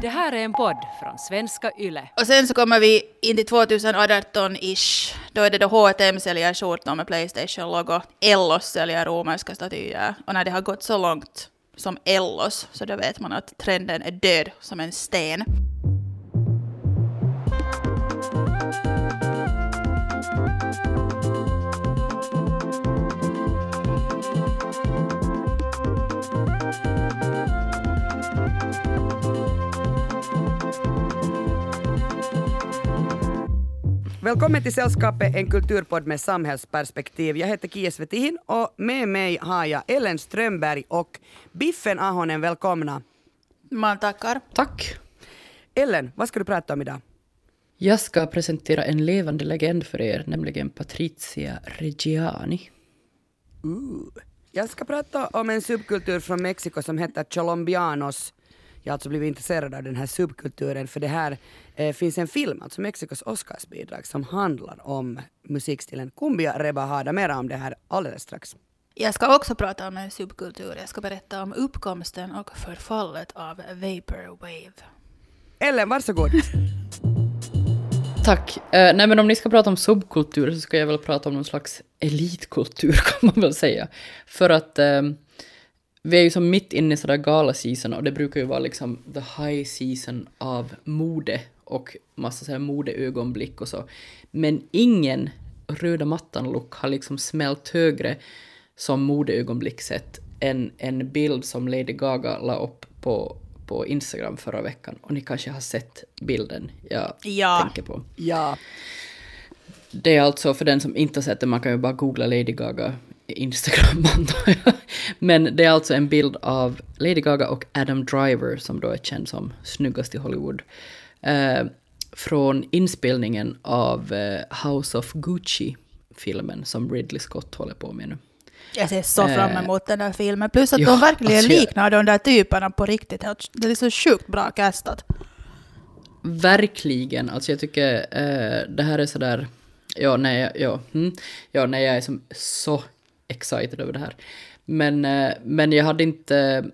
Det här är en podd från svenska YLE. Och sen så kommer vi in till 2018-ish. Då är det då H&M säljer skjortor med Playstation-logo. Ellos säljer romerska statyer. Och när det har gått så långt som Ellos så då vet man att trenden är död som en sten. Välkommen till Sällskapet, en kulturpodd med samhällsperspektiv. Jag heter Kia Svetin och med mig har jag Ellen Strömberg och Biffen Ahonen. Välkomna. Man tackar. Tack. Ellen, vad ska du prata om idag? Jag ska presentera en levande legend för er, nämligen Patricia Reggiani. Uh. Jag ska prata om en subkultur från Mexiko som heter Cholombianos. Jag alltså blivit intresserad av den här subkulturen för det här eh, finns en film, alltså Mexikos Oscarsbidrag, som handlar om musikstilen cumbia rebajada. Mera om det här alldeles strax. Jag ska också prata om en subkultur. Jag ska berätta om uppkomsten och förfallet av vaporwave. Ellen, varsågod. Tack. Eh, nej men om ni ska prata om subkultur så ska jag väl prata om någon slags elitkultur kan man väl säga. För att eh, vi är ju som mitt inne i sådär gala-season och det brukar ju vara liksom the high season av mode och massa sådär modeögonblick och så. Men ingen röda mattan-look har liksom smält högre som modeögonblick sett än en bild som Lady Gaga la upp på, på Instagram förra veckan. Och ni kanske har sett bilden jag Ja. tänker på. Ja. Det är alltså, för den som inte har sett det, man kan ju bara googla Lady Gaga Instagram antar jag. Men det är alltså en bild av Lady Gaga och Adam Driver som då är känd som snyggast i Hollywood. Eh, från inspelningen av eh, House of Gucci-filmen som Ridley Scott håller på med nu. Jag ser så Eh, fram emot den där filmen. Plus att ja, de verkligen alltså liknar de där typerna på riktigt. Det är så sjukt bra castat. Verkligen, alltså jag tycker eh, det här är sådär, ja nej, ja, mm, ja nej jag är som så excited över det här. Men, eh, men jag hade inte,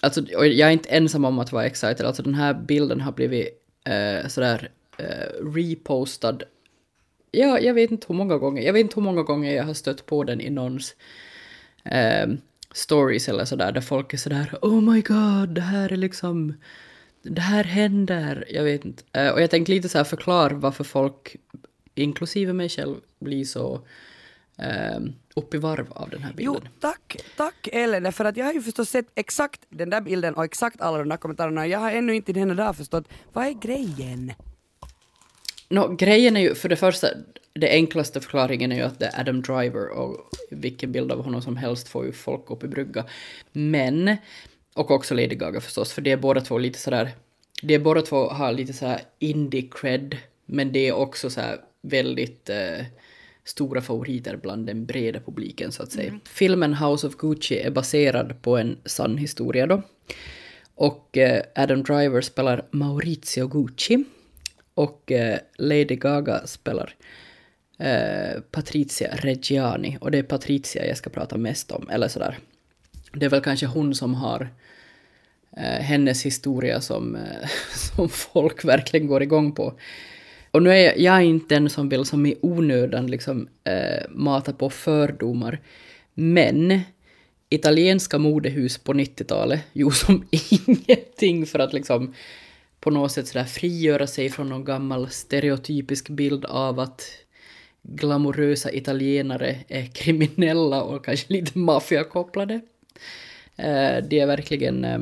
alltså och jag är inte ensam om att vara excited, alltså den här bilden har blivit eh, sådär eh, repostad, ja jag vet inte hur många gånger, jag vet inte hur många gånger jag har stött på den i någons eh, stories eller sådär, där folk är sådär oh my god, det här är liksom det här händer, jag vet inte. Eh, och jag tänkte lite så här förklara varför folk, inklusive mig själv, blir så eh, upp i varv av den här Jo, bilden. tack, tack Ellen, för att jag har ju förstås sett exakt den där bilden och exakt alla de där kommentarerna. Jag har ännu inte denna dag förstått, vad är grejen? Nå, grejen är ju, för det första, det enklaste förklaringen är ju att det är Adam Driver och vilken bild av honom som helst får ju folk upp i brygga. Men, och också Lady Gaga förstås, för det är båda två lite sådär, det är båda två har lite såhär indie cred, men det är också så väldigt eh, stora favoriter bland den breda publiken så att säga. Filmen House of Gucci är baserad på en sann historia då. Och eh, Adam Driver spelar Maurizio Gucci. Och eh, Lady Gaga spelar eh, Patricia Reggiani. Och det är Patricia jag ska prata mest om, eller sådär. Det är väl kanske hon som har eh, hennes historia som, eh, som folk verkligen går igång på. Och nu är jag, jag är inte den som vill som i onödan liksom eh, mata på fördomar. Men italienska modehus på 90-talet gjorde som ingenting för att liksom på något sätt sådär frigöra sig från någon gammal stereotypisk bild av att glamorösa italienare är kriminella och kanske lite maffiakopplade. Eh, det är verkligen, eh,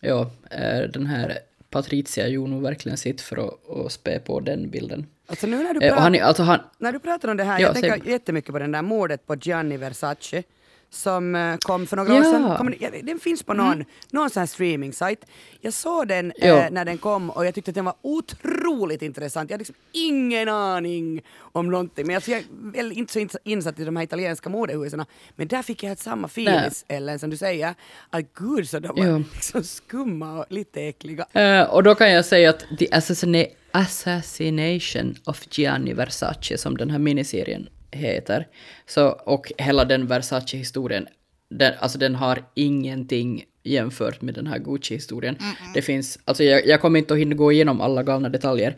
ja, eh, den här Patricia gjorde nog verkligen sitt för att, att spä på den bilden. Alltså nu när du, Eh, pratar, han, alltså han, när du pratar om det här, Ja, jag tänker jättemycket på den där mordet på Gianni Versace som eh, kom för några Ja. år sedan. Ja, den finns på någon, någon sån här streaming-sajt. Jag såg den eh, när den kom och jag tyckte att den var otroligt intressant. Jag hade liksom ingen aning om någonting. Men alltså, jag är väl inte så ins- insatt i de här italienska modehusen. Men där fick jag ett samma feelings, Ellen, som du säger. Att gud, så de var Ja. liksom skumma och lite äckliga. Eh, och då kan jag säga att The Assassina- Assassination of Gianni Versace, som den här miniserien heter, så, och hela den Versace-historien den, alltså den har ingenting jämfört med den här Gucci-historien. Det finns, alltså jag, jag kommer inte att hinna gå igenom alla galna detaljer.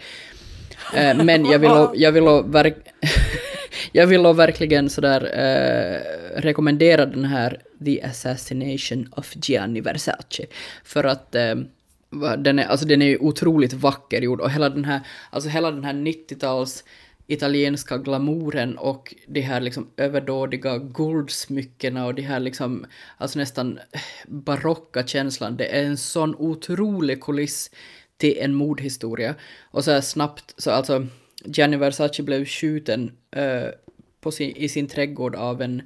Eh, men jag vill, jag vill, verk, jag vill verkligen sådär eh, rekommendera den här The Assassination of Gianni Versace. För att eh, den är, alltså den är ju otroligt vacker gjord och hela den här, alltså hela den här 90-tals italienska glamouren och de här liksom överdådiga guldsmyckena och de här liksom, alltså nästan barocka känslan. Det är en sån otrolig kuliss till en mordhistoria. Och så här snabbt, så alltså Gianni Versace blev skjuten eh, på sin, i sin trädgård av en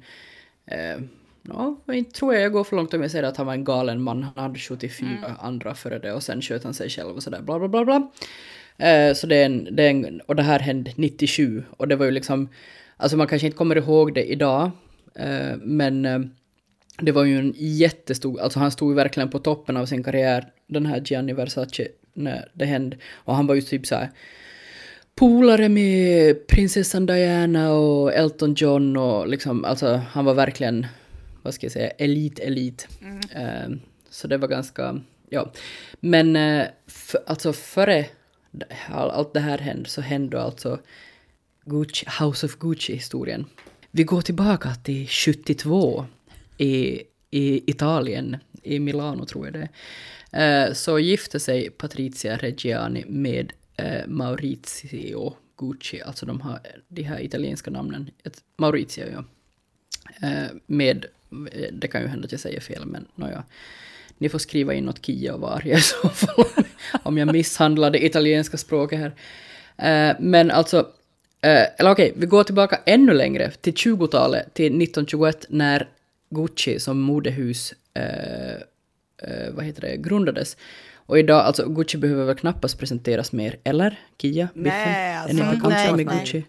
eh, Ja, inte tror jag jag går för långt om jag säger att han var en galen man. Han hade skjutit fyra andra före det och sen sköt han sig själv och sådär bla bla bla bla. Eh, så det är, en, det är en, och det här hände 97 och det var ju liksom, alltså man kanske inte kommer ihåg det idag, eh, men eh, det var ju en jättestor, alltså han stod ju verkligen på toppen av sin karriär, den här Gianni Versace, när det hände. Och han var ju typ så här polare med prinsessan Diana och Elton John och liksom, alltså han var verkligen, vad ska jag säga, elit, elit. Eh, så det var ganska, ja. Men för, alltså före all, allt det här hände så hände alltså Gucci, House of Gucci-historien. Vi går tillbaka till 72 i, i Italien, i Milano tror jag det är. Eh, så gifte sig Patrizia Reggiani med eh, Maurizio Gucci, alltså de, här, de här italienska namnen. Maurizio, ja. Eh, med, det kan ju hända att jag säger fel, men nåja. Ni får skriva in något Kia och Varje i så fall, om jag misshandlar det italienska språket här. Eh, Men alltså, eh, eller okej, vi går tillbaka ännu längre, till 20-talet, till 1921, när Gucci som modehus eh, vad heter det, grundades. Och idag, alltså Gucci behöver väl knappast presenteras mer, eller? Kia? Biffen? Nej, Är alltså, ni Mm, bekanta med nej. Gucci?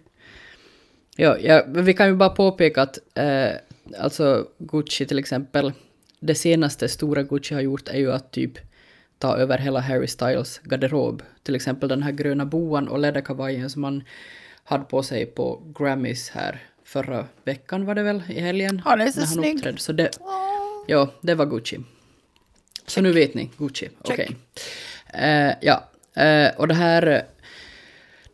Ja, ja, vi kan ju bara påpeka att eh, alltså Gucci till exempel, det senaste stora Gucci har gjort är ju att typ ta över hela Harry Styles garderob. Till exempel den här gröna boan och läderkavajen som han hade på sig på Grammys här förra veckan var det väl, i helgen? Han är så när han snygg. uppträdde. Så det, ja, det var Gucci. Så nu vet ni, Gucci. Okej. Eh, ja, eh, och det här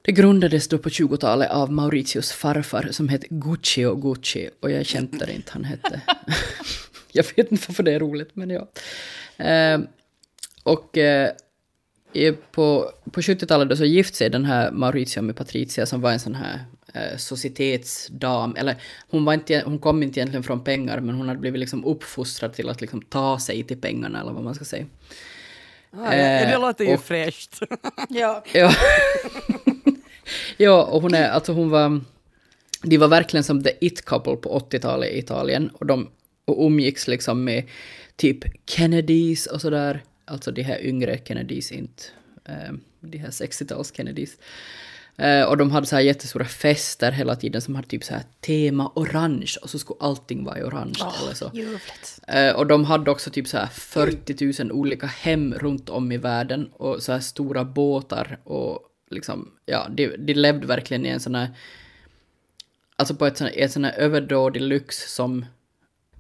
det grundades då på 20-talet av Mauritius farfar som hette Gucci och Gucci och jag kände inte han hette. jag vet inte varför det är roligt men ja. Eh, och eh, i- på, på 70-talet då så gifte sig den här Maurizio med Patricia som var en sån här eh, societetsdam, eller hon, var inte, hon kom inte egentligen från pengar men hon hade blivit liksom uppfostrad till att liksom ta sig till pengarna eller vad man ska säga. Ah, ja, det Eh, låter ju och- fräscht. Ja. Ja. ja, och hon är, alltså hon var, de var verkligen som the it couple på 80-talet i Italien och de och umgicks liksom med typ Kennedys och sådär, alltså de här yngre Kennedys, inte eh, de här 60-tals Kennedys. Eh, och de hade så här jättestora fester hela tiden som hade typ så här tema orange och så skulle allting vara i orange eller så. Eh, och de hade också typ så här 40 000 olika hem runt om i världen och så här stora båtar och liksom, ja, de, de levde verkligen i en sån här, alltså på ett sån, ett sån här överdådig lyx som,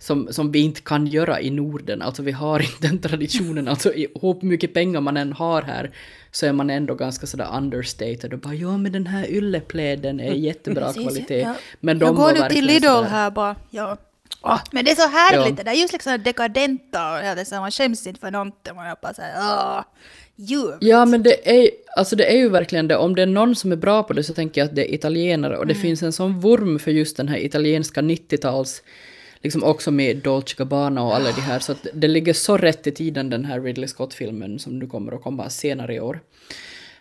som, som vi inte kan göra i Norden. Alltså vi har inte den traditionen, alltså i- hur mycket pengar man än har här så är man ändå ganska sådär understated och bara ja men den här yllepläden är jättebra Precis, kvalitet. ja. Men de jag går nu till Lidl här bara. Ja. Åh, men det är så härligt, Ja. det där är just liksom dekadenta och så, man skäms inte för någonting. Man bara såhär, åh, ljuvligt. Ja, men det är, alltså det är ju verkligen det. Om det är någon som är bra på det så tänker jag att det är italienare. Och det finns en sån vurm för just den här italienska 90-tals, liksom också med Dolce Gabbana och alla de här. Så att det ligger så rätt i tiden den här Ridley Scott-filmen som nu kommer att komma senare i år.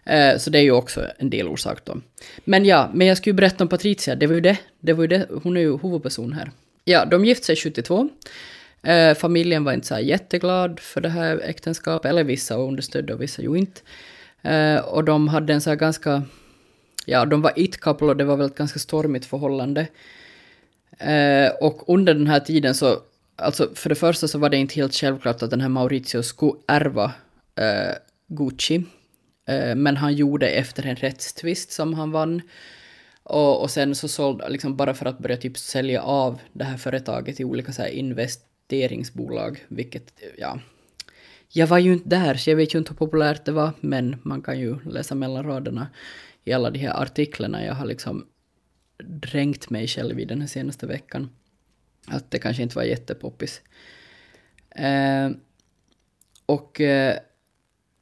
Eh, så det är ju också en del orsak då. Men ja, men jag skulle ju berätta om Patricia, det var ju det. det, var ju det. Hon är ju huvudperson här. Ja, de gifte sig 72. Eh, familjen var inte så här jätteglad för det här äktenskapet, eller vissa understödde och vissa ju inte. Eh, och de hade en så här ganska, ja, de var it couple och det var väl ett ganska stormigt förhållande. Eh, och under den här tiden så, alltså för det första så var det inte helt självklart att den här Maurizio skulle ärva eh, Gucci. Eh, men han gjorde efter en rättstvist som han vann. Och, och sen så sålde, liksom bara för att börja typ sälja av det här företaget i olika så här investeringsbolag, vilket, ja, jag var ju inte där, så jag vet ju inte hur populärt det var, men man kan ju läsa mellan raderna i alla de här artiklarna. Jag har liksom dränkt mig själv i den här senaste veckan. Att det kanske inte var jättepoppis. Eh, och eh,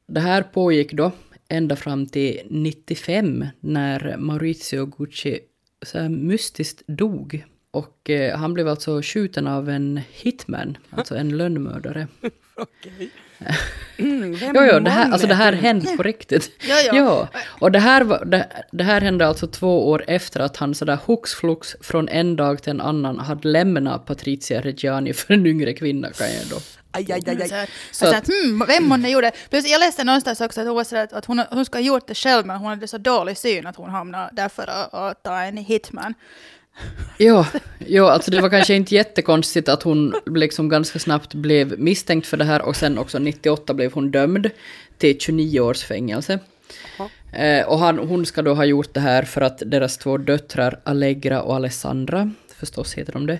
det här pågick då ända fram till 95 när Maurizio Gucci så här mystiskt dog. Och eh, han blev alltså skjuten av en hitman, alltså en lönnmördare. Okej. Mm, vem Jo, jo, det här, alltså det här hände på riktigt. Ja, ja. ja. Och det här, var, det, det här hände alltså två år efter att han sådär hux flux från en dag till en annan hade lämnat Patricia Reggiani för en yngre kvinna kan jag då. Aj, aj, aj, aj. Så så att- att, hmm, vem månne gjorde Plus jag läste någonstans också att hon, att, att hon, hon ska ha gjort det själv men hon hade så dålig syn att hon hamnade därför att, att ta en hitman. Jo, jo, alltså det var kanske inte jättekonstigt att hon liksom ganska snabbt blev misstänkt för det här och sen också 98 blev hon dömd till 29 års fängelse. Eh, och han, hon ska då ha gjort det här för att deras två döttrar Allegra och Alessandra, förstås heter de det,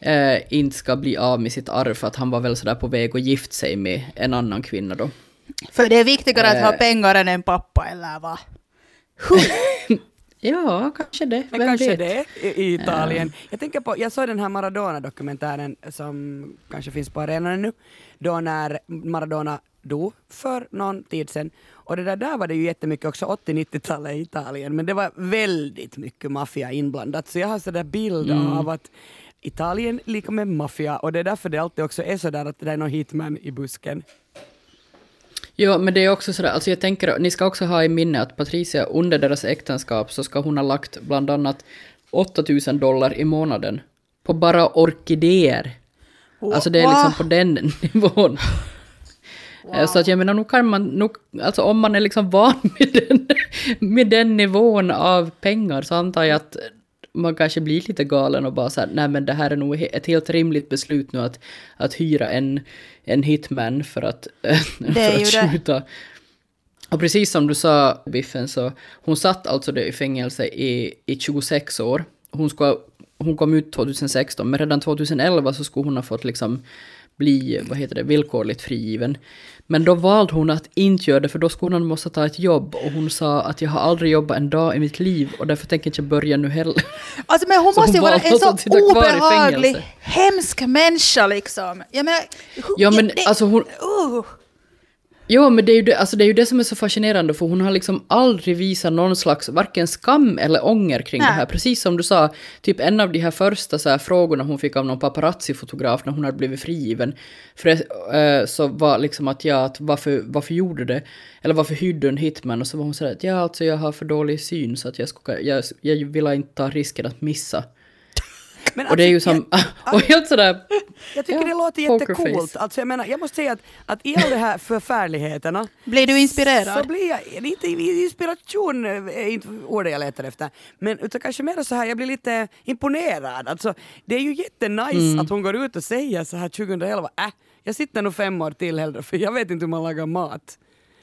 eh, inte ska bli av med sitt arv för att han var väl sådär på väg att gifta sig med en annan kvinna då. För det är viktigare att ha Eh. pengar än en pappa eller vad? Ja, kanske det. Men Vem kanske vet? det i, Italien. Jag tänker på, jag såg den här Maradona-dokumentären som kanske finns på arenan nu, då när Maradona dog för någon tid sedan. Och det där, där var det ju jättemycket också 80-90-talet i Italien, men det var väldigt mycket maffia inblandat. Så jag har sådär bild av att Italien lika med maffia och det är därför det alltid också är sådär att det är någon hitman i busken. Ja, men det är också sådär, alltså jag tänker, ni ska också ha i minne att Patricia under deras äktenskap så ska hon ha lagt bland annat 8000 dollar i månaden på bara orkidéer. Alltså det är liksom på den nivån. Eh, Så att jag menar, nu kan man, nu, alltså om man är liksom van med den, med den nivån av pengar så antar jag att man kanske blir lite galen och bara såhär, nej men det här är nog ett helt rimligt beslut nu att, att hyra en, en hitman för att, för att det. skjuta. Och precis som du sa, Biffen, så hon satt alltså i fängelse i, i 26 år. Hon, ska, hon kom ut 2016, men redan 2011 så skulle hon ha fått liksom bli, vad heter det, villkorligt frigiven. Men då valde hon att inte göra det, för då skulle hon måste ta ett jobb. Och hon sa att jag har aldrig jobbat en dag i mitt liv och därför tänker jag inte börja nu heller. Alltså men hon Så måste ju vara en så obehaglig, hemsk människa liksom. Jag menar, hur- Ja, men det- alltså hon- Uh. Jo, men det är, ju det, alltså det är ju det som är så fascinerande, för hon har liksom aldrig visat någon slags varken skam eller ånger kring Nej. det här. Precis som du sa, typ en av de här första så här frågorna hon fick av någon paparazzi-fotograf när hon hade blivit frigiven, för eh, så var liksom att ja, att varför, varför gjorde det? Eller varför hyrde du en hitman? Och så var hon sådär att ja, alltså jag har för dålig syn så att jag, skulle, jag, jag vill inte ta risken att missa. Men Och det är ju alltså, som, och helt sådär, Jag tycker Ja, det låter jättecoolt. Alltså jag menar, jag måste säga att, att i alla de här förfärligheterna Blir du inspirerad? så blir jag lite inspiration, är inte ordet jag letar efter, men utan kanske mer så här, jag blir lite imponerad. Alltså, det är ju jättenice att hon går ut och säger så här 2011, äh, jag sitter nog fem år till hellre för jag vet inte hur man lagar mat.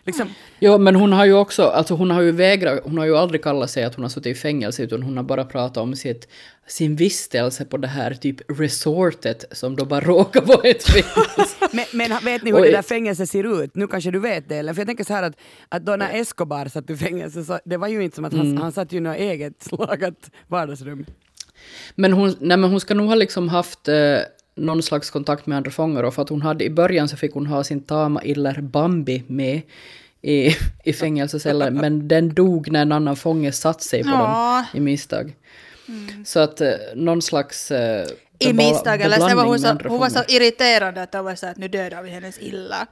Liksom, Jo, men hon har ju också, alltså hon har ju vägrat, hon har ju aldrig kallat sig att hon har suttit i fängelse, utan hon har bara pratat om sitt, sin vistelse på det här typ resortet som då bara råkar vara ett fängelse. men, men vet ni hur Oj. det där fängelset ser ut? Nu kanske du vet det, eller? För jag tänker så här att, att då när Escobar satt i fängelse så det var ju inte som att han, han satt ju i något eget lagat vardagsrum. Men hon, nej, men hon ska nog ha liksom haft eh, någon slags kontakt med andra fångar, och för att hon hade i början så fick hon ha sin tama iller Bambi med i, i fängelsecellen, men den dog när en annan fånge satt sig på Ja. dem i misstag. Så att eh, någon slags... Eh, I misstag, eller så var hon, så, hon var så irriterande att det var så att nu dödar vi hennes illa.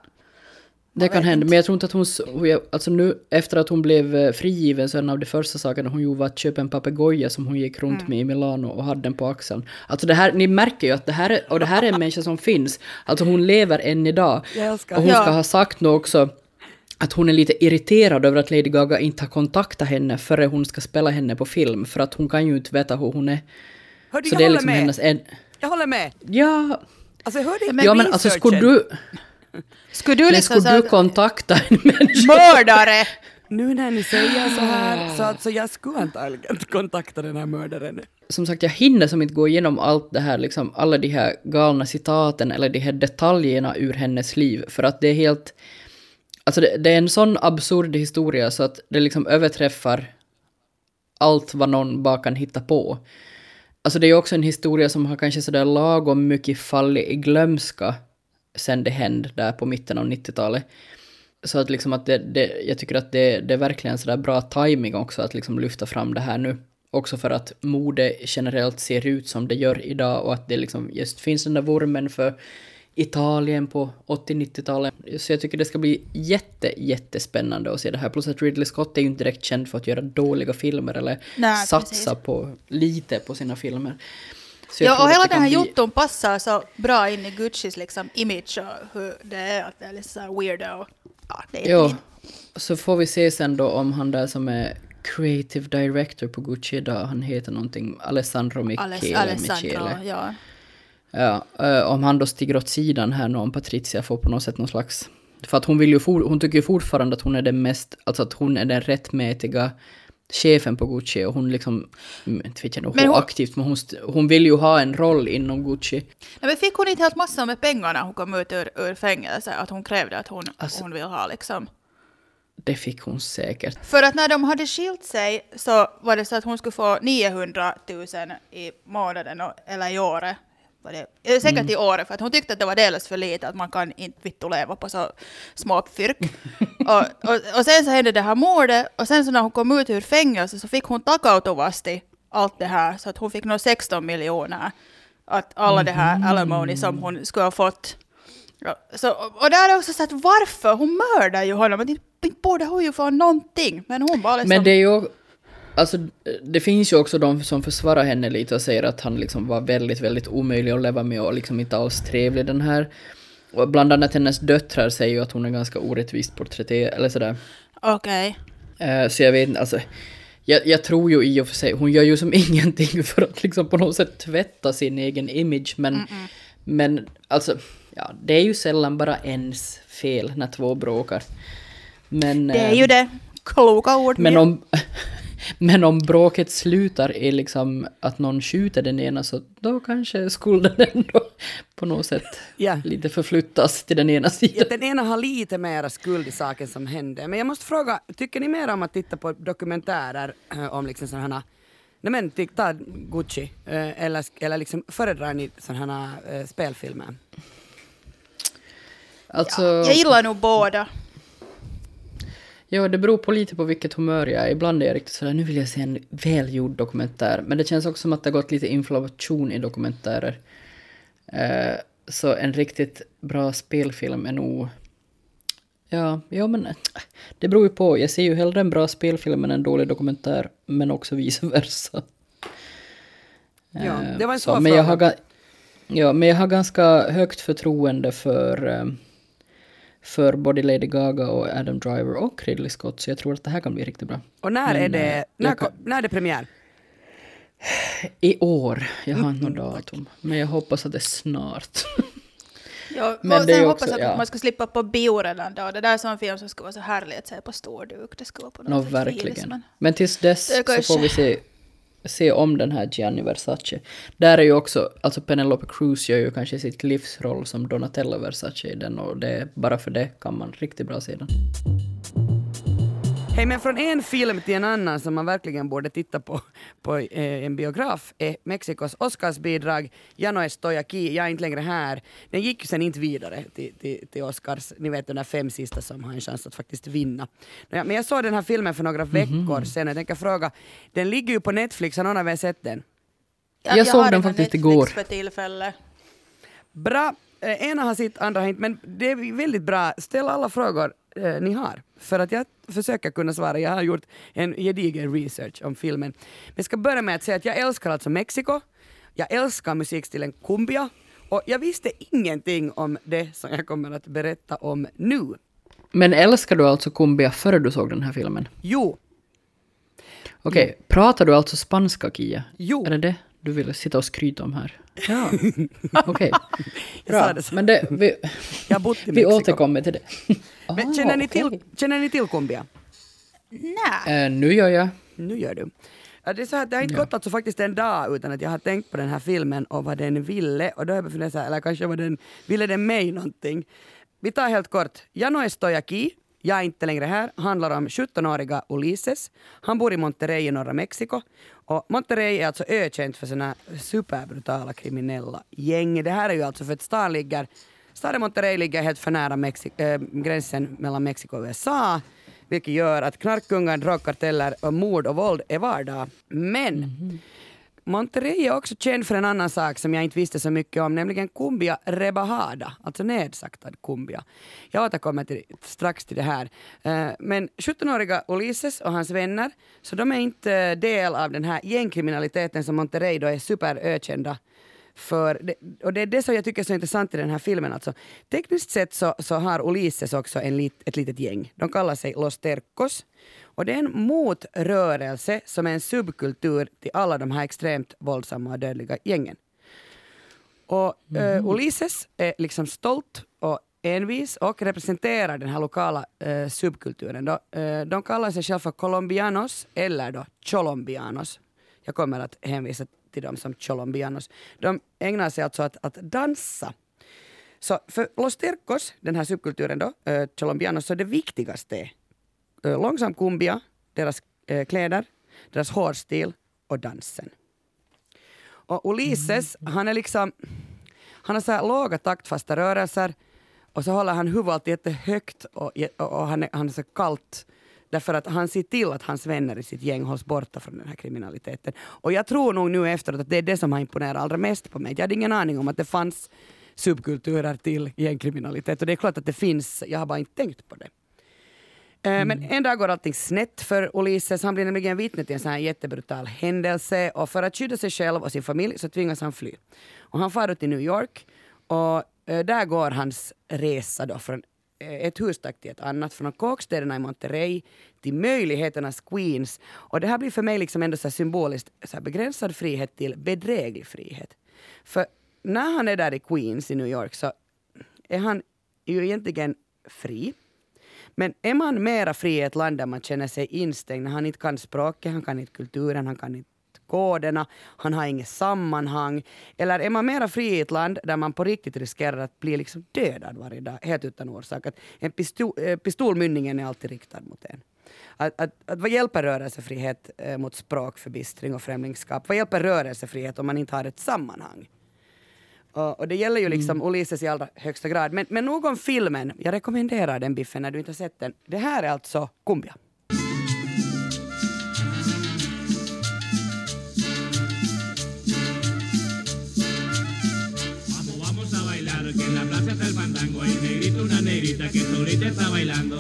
Det kan hända, inte. men jag tror inte att hon... hon- Alltså nu efter att hon blev eh, frigiven så en av de första sakerna hon gjorde var att köpa en papegoja som hon gick runt Mm. med i Milano och hade den på axeln. Alltså det här, ni märker ju att det här är, och det här är en människa som finns. Alltså hon lever än idag. Och hon Ja. ska ha sagt nu också att hon är lite irriterad över att Lady Gaga inte har kontaktat henne före hon ska spela henne på film, för att hon kan ju inte veta hur hon är. Hörde, Så jag det är håller liksom med. hennes... En, Jag håller med. ja, Alltså jag hörde Men ja men alltså skulle du... Skulle du Men liksom skulle du kontakta en människa? mördare? Nu när ni säger så här så alltså jag skulle antagligen kontakta den här mördaren. som sagt, jag hinner som inte gå igenom allt det här, liksom alla de här galna citaten eller de här detaljerna ur hennes liv, för att det är helt... Alltså det, det är en sån absurd historia så att det liksom överträffar allt vad någon bara kan hitta på. Alltså det är ju också en historia som har kanske sådär lagom mycket fallit i glömska sen det hände där på mitten av 90-talet. Så att liksom att det, det, jag tycker att det, det är verkligen sådär bra timing också att liksom lyfta fram det här nu. Också för att mode generellt ser ut som det gör idag och att det liksom just finns den där vurmen för Italien på 80-90-talet. Så jag tycker det ska bli jätte, jättespännande att se det här. Plus att Ridley Scott är ju inte direkt känd för att göra dåliga filmer eller Nej, satsa precis. på lite på sina filmer. Ja, och hela den här bli- jotton passar så bra in i Guccis liksom image och hur det är att det är lite så här weirdo. Ja, det är Jo, så får vi se sen då om han där som är creative director på Gucci idag, han heter någonting Alessandro Michele. Aless- Alessandro, Michele. ja. Ja, eh, om han då stiger åt sidan här nu, om Patricia får på något sätt någon slags... För att hon vill ju for, hon tycker ju fortfarande att hon är den mest, alltså att hon är den rättmätiga chefen på Gucci och hon liksom, mm, inte vet jag nog hon- aktivt, men hon, hon vill ju ha en roll inom Gucci. Nej, men fick hon inte helt massor med pengar när hon kom ut ur, ur fängelse? Att hon krävde att hon, Alltså- hon vill ha liksom. Det fick hon säkert. För att när de hade skilt sig så var det så att hon skulle få 900 000 i månaden, eller i året. Var det, eh, säkert Mm. i året, för att hon tyckte att det var delvis för lite, att man kan inte vittu leva på så små fyrk. och, och, och sen så hände det här mordet, och sen så när hon kom ut ur fängelse så fick hon takautuvasti allt det här, så att hon fick nog 16 miljoner. Att alla det här Mhm. alimony som hon skulle ha fått. Så, och där är också så att varför? Hon mördar ju honom, men inte inte borde hon ju få någonting. Men hon bara liksom... Men det är ju... Alltså, det finns ju också de som försvarar henne lite och säger att han liksom var väldigt, väldigt omöjlig att leva med och liksom inte alls trevlig den här. Och bland annat hennes döttrar säger ju att hon är ganska orättvist porträtterad, eller sådär. Okej. Eh, så jag vet inte, alltså... Jag, jag tror ju i och för sig, hon gör ju som ingenting för att liksom på något sätt tvätta sin egen image, men... Men alltså, ja, det är ju sällan bara ens fel när två bråkar. Men... Det är eh, ju det. Kloka ord. men om, men om bråket slutar i liksom att någon skjuter den ena så då kanske skulden ändå på något sätt Ja. lite förflyttas till den ena Ja, sidan. den ena har lite mera skuld i saken som hände. Men jag måste fråga, tycker ni mer om att titta på dokumentärer eh, om liksom sådana Nej men ty- ta Gucci, eh, eller, eller liksom föredrar ni sådana här eh, spelfilmer? Alltså, Jag gillar nog båda. Ja, det beror på lite på vilket humör jag är. Ibland är jag riktigt sådär, nu vill jag se en välgjord dokumentär. Men det känns också som att det har gått lite inflation i dokumentärer. Eh, så en riktigt bra spelfilm är nog... Ja, ja men eh, det beror ju på. Jag ser ju hellre en bra spelfilm än en dålig dokumentär, men också vice versa. Ja, Eh, det var en så, svår men jag har, fråga. ga- Ja, men jag har ganska högt förtroende för, eh, för både Lady Gaga och Adam Driver och Ridley Scott, så jag tror att det här kan bli riktigt bra. Och när Men, är det, eh, när, jag kan- när är det premiär? I år. Jag har inte något datum, men jag hoppas att det är snart. Ja, Men och sen hoppas också- att ja. man ska slippa på bio redan då. Det där är sån film som ska vara så härlig att se på stor duk. Det ska vara på något Nå, sätt verkligen. men- Men tills dess så får vi se, se om den här Gianni Versace. Där är ju också, alltså Penelope Cruz gör ju kanske sitt livsroll som Donatella Versace i den och det, bara för det kan man riktigt bra se den. Hej, men från en film till en annan som man verkligen borde titta på på eh, en biograf är Mexikos Oscarsbidrag Jag no estoy aquí, jag är inte längre här. Den gick sen inte vidare till, till, till Oscars, ni vet de där fem sista som har en chans att faktiskt vinna. Men jag såg den här filmen för några veckor sedan jag tänker fråga, den ligger ju på Netflix, har någon av er sett den? Jag såg har den faktiskt Netflix igår. för tillfälle. Bra, eh, ena har sitt, andra har inte, men det är väldigt bra. Ställ alla frågor eh, ni har. För att jag försöker kunna svara. Jag har gjort en gedigen research om filmen. Men jag ska börja med att säga att jag älskar alltså Mexiko. Jag älskar musikstilen cumbia. Och jag visste ingenting om det som jag kommer att berätta om nu. Men älskar du alltså Cumbia före du såg den här filmen? Jo, Okej, pratar du alltså spanska Kia? Jo. Är det det du vill sitta och skryta om här? Ja, okej. Jag sa Bra, det så. men det, vi, jag har bott i vi Mexiko. återkommer till det. Men Ah, känner, ni till, känner ni till cumbia? Nej. Eh, nu gör jag. Nu gör du. Ja, det, är så här, det har inte gått alltså faktiskt en dag utan att jag har tänkt på den här filmen och vad den ville. Och då har jag funderat så här, eller kanske vad den, ville den mig någonting? Vi tar helt kort. Jano Estoyaki, jag är inte längre här, handlar om 17-åriga Ulises. Han bor i Monterrey i norra Mexiko. Och Monterrey är alltså ökänt för sina superbrutala kriminella gäng. Det här är ju alltså för att stan ligger Staden Monterrey ligger helt för nära Mexi- äh, gränsen mellan Mexiko och USA vilket gör att knarkkungar, drogkarteller, och mord och våld är vardag. Men mm. Monterrey är också känd för en annan sak som jag inte visste så mycket om, nämligen cumbia rebajada, alltså nedsaktad cumbia. Jag återkommer till, strax till det här. Eh, men 17-åriga Ulises och hans vänner, så de är inte eh, del av den här gängkriminaliteten som Monterrey då är superökända för det, och det är det som jag tycker är så intressant i den här filmen. Alltså, tekniskt sett så, så har Ulises också en lit, ett litet gäng. De kallar sig Los Tercos. Och det är en motrörelse som är en subkultur till alla de här extremt våldsamma och dödliga gängen. Och mm. uh, Ulises är liksom stolt och envis och representerar den här lokala uh, subkulturen. Då, uh, de kallar sig själva för colombianos eller då cholombianos. Jag kommer att hänvisa till dem som cholombianos. De ägnar sig alltså att, att dansa. Så för Los Tercos, den här subkulturen då, äh, cholombianos, så det viktigaste är äh, långsam kumbia, deras äh, kläder, deras hårstil och dansen. Och Ulises, mm. han är liksom, han har så här låga taktfasta rörelser och så håller han huvudet jättehögt och, och, och han, är, han är så kallt Därför att han ser till att hans vänner i sitt gäng hålls borta från den här kriminaliteten. Och jag tror nog nu efteråt att det är det som har imponerat allra mest på mig. Jag hade ingen aning om att det fanns subkulturer till gängkriminalitet. Och det är klart att det finns, jag har bara inte tänkt på det. Eh, mm. Men en dag går allting snett för Ulises. Han blir nämligen vittne till en sån här jättebrutal händelse och för att skydda sig själv och sin familj så tvingas han fly. Och han far ut till New York och eh, där går hans resa då från Eh, ett hustak till ett annat, från kåkstäderna i Monterrey till möjligheternas Queens. Och det här blir för mig liksom ändå så symboliskt så begränsad frihet till bedräglig frihet. För när han är där i Queens i New York så är han ju egentligen fri. Men är man mera fri i ett land där man känner sig instängd, när han inte kan språket, han kan inte kulturen, han kan inte koderna, han har inget sammanhang. Eller är man mera fri i ett land där man på riktigt riskerar att bli liksom dödad varje dag, helt utan orsak? Att en pistol, äh, pistolmynningen är alltid riktad mot en. Att, att, att vad hjälper rörelsefrihet äh, mot språkförbistring och främlingskap? Vad hjälper rörelsefrihet om man inte har ett sammanhang? Och, och det gäller ju liksom mm. Ulises i allra högsta grad. Men, men nog om filmen. Jag rekommenderar den Biffen när du inte har sett den. Det här är alltså Kumbia.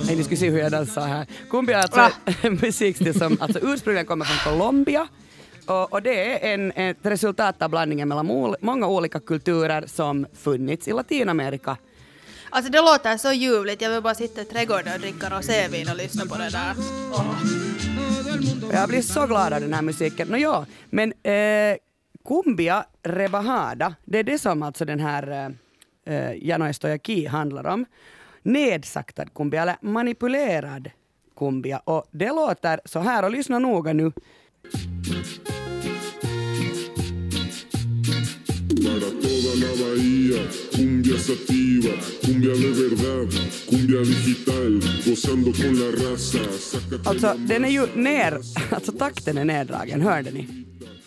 Nej, ni skulle se hur jag dansar här. Cumbia är alltså ah. en musikstil som alltså ursprungligen kommer från Colombia. Och, och, det är en, ett resultat av blandningen mellan mol, många olika kulturer som funnits i Latinamerika. Alltså det låter så ljuvligt, jag vill bara sitta i trädgården och dricka rosévin och lyssna på det där. Oh. Jag blir så glad av den här musiken. No, ja, men eh, cumbia rebajada, det är det som alltså den här eh, eh, Jano Estoyaki handlar om. Nedsaktad kumbia, eller manipulerad kumbia. Och det låter så här, och lyssna noga nu. Para toda la bahía, cumbia sativa, cumbia de verdad, cumbia digital, gozando con la raza. Alltså, den är ju ner, alltså takten är neddragen, hörde ni?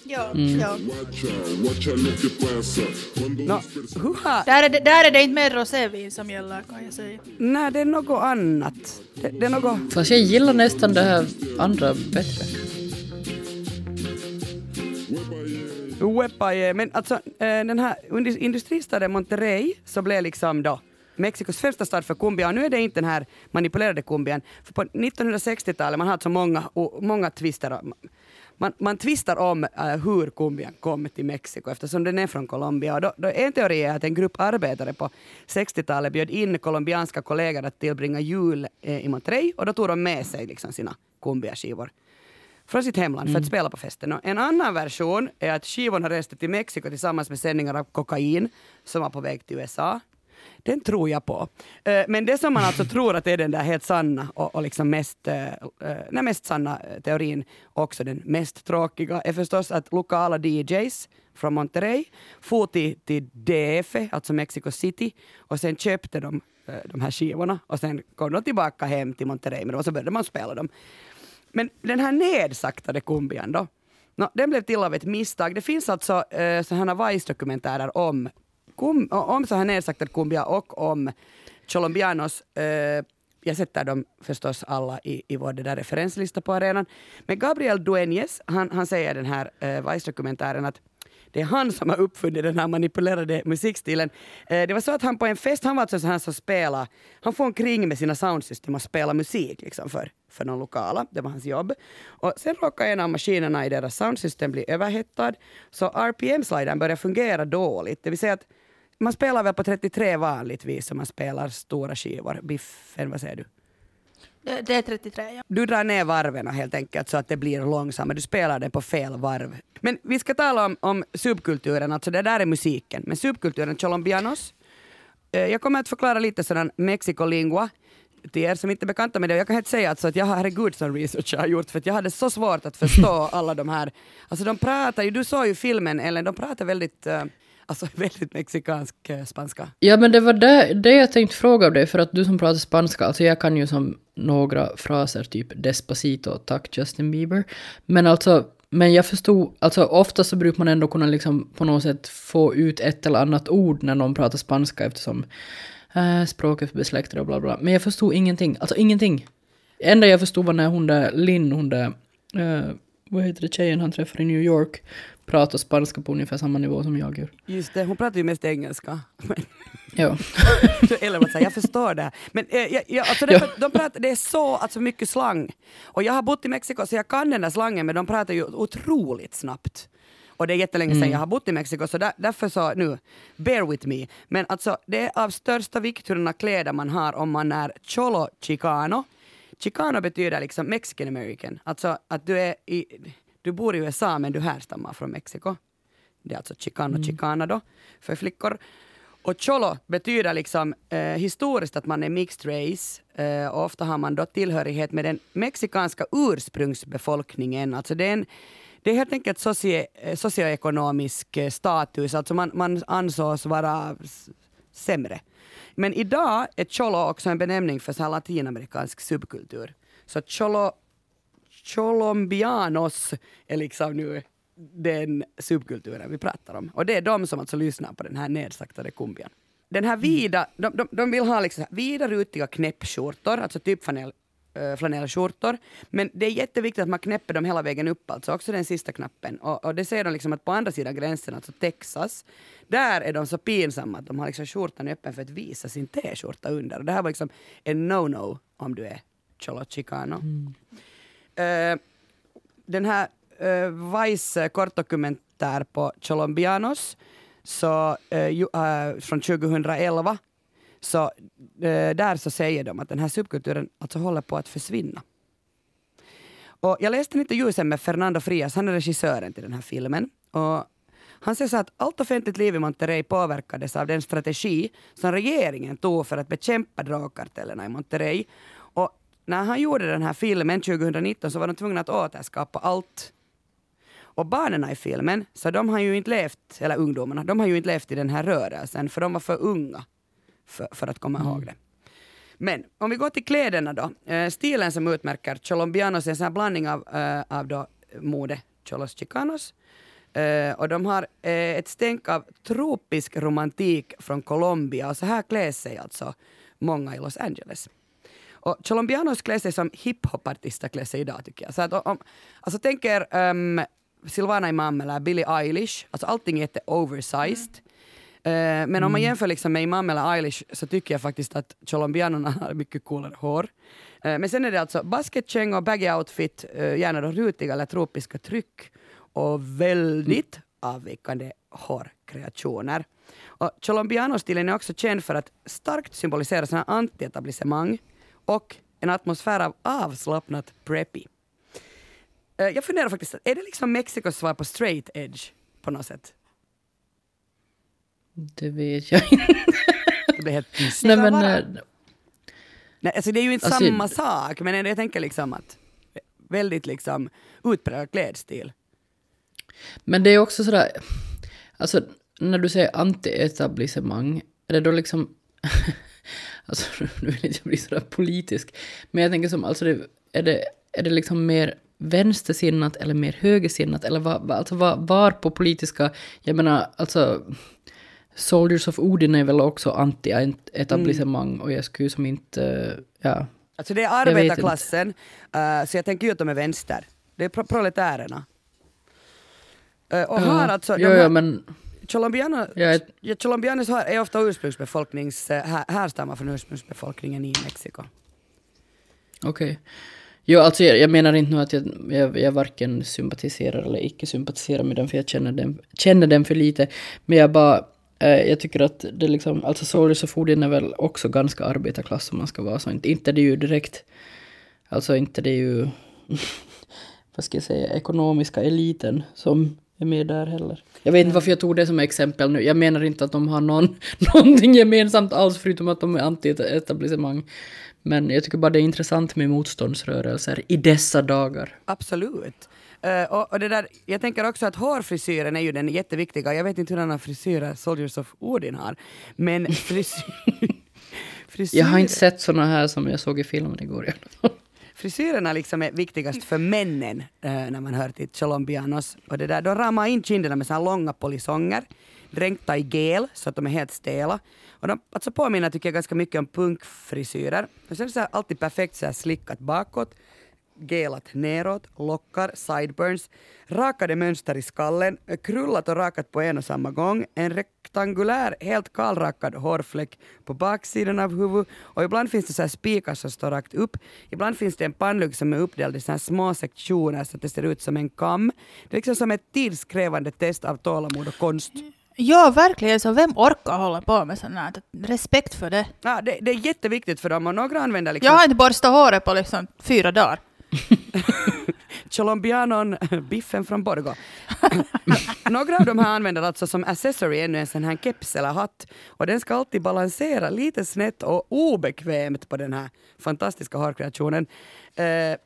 Ja, mm. ja. No, huha. Där, är det, där är det inte mer rosévin som gäller kan jag säga. Nej, det är något annat. Det, det är något... Fast jag gillar nästan det här andra bättre. Wepaye, men alltså eh, den här industristaden Monterrey så blev liksom då Mexikos första stad för cumbia och nu är det inte den här manipulerade cumbian. För på 1960-talet man hade så många, många twister man, man tvistar om uh, hur cumbian kom till Mexiko eftersom den är från Colombia. Och då, då en teori är att en grupp arbetare på 60-talet bjöd in colombianska kollegor att tillbringa jul eh, i Monterrey och då tog de med sig liksom sina cumbiaskivor från sitt hemland för att mm. spela på festen. Och en annan version är att skivorna reste till Mexiko tillsammans med sändningar av kokain som var på väg till USA. Den tror jag på. Eh, men det som man alltså tror att är den där helt sanna och, och liksom mest, eh, eh, nej, mest sanna teorin, också den mest tråkiga, är förstås att lokala DJs från Monterrey for till, till DF, alltså Mexico City, och sen köpte de de här skivorna och sen kom de tillbaka hem till Monterrey och så började man spela dem. Men den här nedsaktade kumbian då, no, den blev till av ett misstag. Det finns alltså eh, sådana Vice-dokumentärer om, kum, om så här nedsaktad kumbia och om Colombianos. Eh, jag sätter dem förstås alla i, i vår där referenslista på arenan. Men Gabriel Dueñez, han, han säger i den här eh, Vice-dokumentären att det är han som har uppfunnit den här manipulerade musikstilen. Eh, det var så att han på en fest, han var alltså så som spelade, han får omkring med sina soundsystem och spela musik liksom för, för någon lokala, det var hans jobb. Och sen råkade en av maskinerna i deras soundsystem bli överhettad, så RPM-slidern började fungera dåligt, det vill säga att man spelar väl på 33 vanligtvis om man spelar stora skivor. Biffen, vad säger du? Det, det är 33, ja. Du drar ner varven helt enkelt så att det blir långsammare. Du spelar den på fel varv. Men vi ska tala om, om subkulturen, alltså det där är musiken. Men subkulturen colombianos. Eh, jag kommer att förklara lite sådan mexicolingua till er som inte är bekanta med det. Jag kan inte säga alltså att jag har, herregud sån research jag har gjort för att jag hade så svårt att förstå alla de här. Alltså de pratar ju, du såg ju filmen Ellen, de pratar väldigt, eh, alltså väldigt mexikansk eh, spanska. Ja, men det var det, det jag tänkte fråga av dig, för att du som pratar spanska, alltså jag kan ju som några fraser, typ despacito, tack Justin Bieber. Men alltså, men jag förstod, alltså ofta så brukar man ändå kunna liksom på något sätt få ut ett eller annat ord när någon pratar spanska eftersom äh, språket är besläktat och bla bla. Men jag förstod ingenting, alltså ingenting. Det enda jag förstod var när hon där, Linn, hon där, äh, vad heter det, tjejen han träffade i New York, pratar spanska på ungefär samma nivå som jag gör. Just det, hon pratar ju mest engelska. Ja. Eller vad säger jag förstår det. Men eh, jag, jag, alltså det, de pratar, det är så alltså, mycket slang. Och jag har bott i Mexiko så jag kan den där slangen men de pratar ju otroligt snabbt. Och det är jättelänge sedan Mm. jag har bott i Mexiko så där, därför så nu, bear with me. Men alltså det är av största vikt hurdana kläder man har om man är cholo chicano. Chicano betyder liksom mexican american. Alltså att du är i, du bor i USA men du härstammar från Mexiko. Det är alltså chicano chicana då för flickor. Och cholo betyder liksom eh, historiskt att man är mixed race eh, och ofta har man då tillhörighet med den mexikanska ursprungsbefolkningen. Alltså det är, en, det är helt enkelt socie, eh, socioekonomisk eh, status, alltså man, man ansågs vara sämre. Men idag är cholo också en benämning för så latinamerikansk subkultur. Så cholo, Colombianos är liksom nu den subkulturen vi pratar om. Och det är de som alltså lyssnar på den här nedsaktade kumbian. Den här vida, de, de, de vill ha liksom vida rutiga knäppskjortor, alltså typ flanell, äh, flanellskjortor. Men det är jätteviktigt att man knäpper dem hela vägen upp, alltså också den sista knappen. Och, och det ser de liksom att på andra sidan gränsen, alltså Texas, där är de så pinsamma att de har liksom skjortan öppen för att visa sin t-skjorta under. Och det här var liksom en no-no om du är cholo chicano. Eh, den här eh, Vice kortdokumentär på Colombianos så, eh, ju, eh, från 2011 så eh, där så säger de att den här subkulturen alltså håller på att försvinna. Och jag läste en intervju sen med Fernando Frias, han är regissören till den här filmen. Och han säger så att allt offentligt liv i Monterrey påverkades av den strategi som regeringen tog för att bekämpa drogkartellerna i Monterrey. När han gjorde den här filmen 2019 så var de tvungna att återskapa allt. Och barnen i filmen, så de har ju inte levt, eller ungdomarna, de har ju inte levt i den här rörelsen för de var för unga för, för att komma ihåg det. Men om vi går till kläderna då. Eh, stilen som utmärker Colombianos är en sån här blandning av, eh, av då mode, Cholos Chicanos. Eh, och de har ett stänk av tropisk romantik från Colombia och så här klär sig alltså många i Los Angeles. Och Colombianos klär sig som hiphopartister klär sig idag tycker jag. Så att om, alltså tänk er um, Silvana Imam eller Billie Eilish, alltså allting är jätte oversized. Eh, men om man jämför liksom med Imam eller Eilish så tycker jag faktiskt att colombianerna har mycket coolare hår. Eh, men sen är det alltså basketkängor, baggy outfit, uh, gärna då rutiga eller tropiska tryck och väldigt avvikande hårkreationer. Och Colombiano-stilen är också känd för att starkt symbolisera såna anti-etablissemang och en atmosfär av avslappnat preppy. Eh, Jag funderar faktiskt, är det liksom Mexikos svar på straight edge på något sätt? Det vet jag inte. Det blev helt tyst. Nej, men, eh, Nej, alltså det är ju inte Alltså- samma sak, men jag tänker liksom att väldigt liksom utpräglad klädstil. men det är också sådär, alltså när du säger anti-etablissemang, är det då liksom, alltså nu vill inte jag bli sådär politisk, men jag tänker som, alltså det, är, det, är det liksom mer vänstersinnat eller mer högersinnat, eller var, alltså var, var på politiska, jag menar alltså, Soldiers of Odin är väl också anti-etablissemang och jag skulle som inte, eh, ja, Alltså det är inte. arbetarklassen, eh, så jag tänker ju att de är vänster. Det är pro- proletärerna. Eh, och har alltså, jo, här, jo, men Är- ja, Colombianos har, är ofta ursprungsbefolknings, eh, här, härstammar från ursprungsbefolkningen i Mexiko. Okej. Jo, alltså jag, jag menar inte nu att jag, jag, jag varken sympatiserar eller icke sympatiserar med den, för jag känner den, känner den för lite. Men jag bara, eh, jag tycker att det liksom, alltså Soldiers of Odin är väl också ganska arbetarklass om man ska vara så. Inte, inte det är ju direkt, alltså inte det är ju, vad ska jag säga, ekonomiska eliten som är med där heller. Jag vet inte varför jag tog det som exempel nu. Jag menar inte att de har någon, någonting gemensamt alls förutom att de är anti-etablissemang. Men jag tycker bara det är intressant med motståndsrörelser i dessa dagar. Absolut. Eh, och, och det där, jag tänker också att hårfrisyren är ju den jätteviktiga. Jag vet inte hur den frisyrer Soldiers of Odin har. Men frisyr, frisyr, Jag har inte sett såna här som jag såg i filmen igår. i alla fall frisyrerna liksom är viktigast för männen äh, när man hör till colombianos. Och det där, de ramar in kinderna med så här långa polisonger, dränkta i gel så att de är helt stela. Och de alltså påminner tycker jag ganska mycket om punkfrisyrer. Och sen så här alltid perfekt så här slickat bakåt, gelat neråt, lockar, sideburns, rakade mönster i skallen, krullat och rakat på en och samma gång, en rektangulär, helt kalrakad hårfläck på baksidan av huvudet och ibland finns det så här spikar som står rakt upp. Ibland finns det en pannlugg som är uppdelad i så små sektioner så att det ser ut som en kam. Det är liksom som ett tidskrävande test av tålamod och konst. Ja, verkligen. Så vem orkar hålla på med sånt här? Respekt för det. Ja, det, det är jätteviktigt för dem och några använder liksom Jag har inte borstat håret på liksom fyra dagar. Colombianon, eh, biffen från Borgo. Några av de här använder alltså som accessory ännu en sån här keps eller hatt och den ska alltid balansera lite snett och obekvämt på den här fantastiska hårkreationen. Eh,